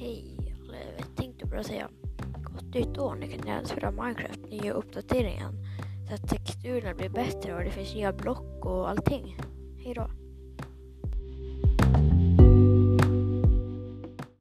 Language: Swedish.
Hej, eller jag tänkte bara säga gott nytt år. Nu kan ni även spela Minecraft, nya uppdateringen. Så att texturerna blir bättre och det finns nya block och allting. Hejdå!